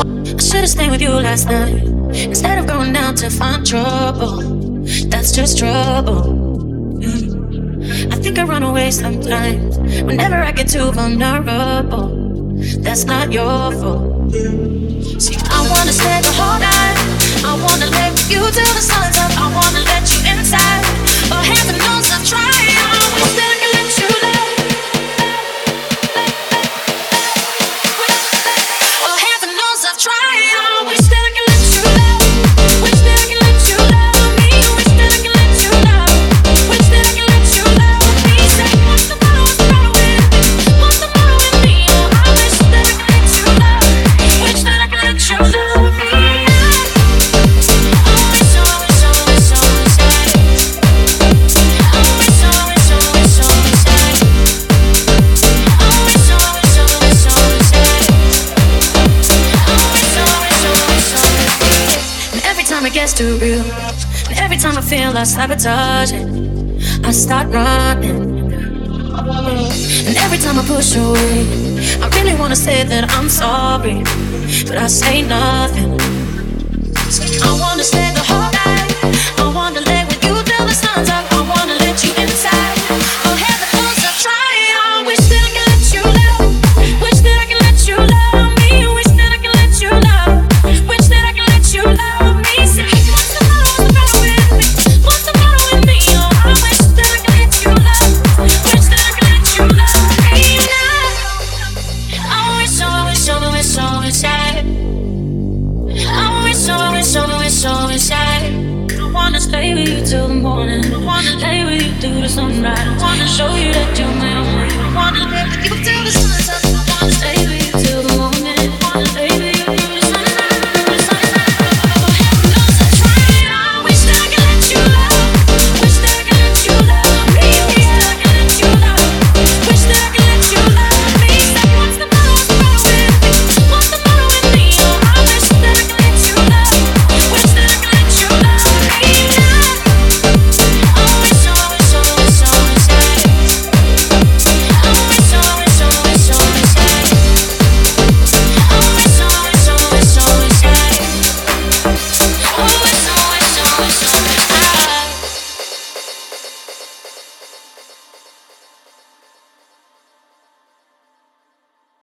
I should've stayed with you last night instead of going out to find trouble. That's just trouble. I think I run away sometimes whenever I get too vulnerable. That's not your fault. See, I wanna stay the whole night. it gets too real. And every time I feel I sabotage it, I start running. And every time I push away, I really wanna say that I'm sorry, but I say nothing. I wanna stay the whole night. till the morning. Wanna lay with you through the sunrise. Wanna show you that you're my only. Wanna live till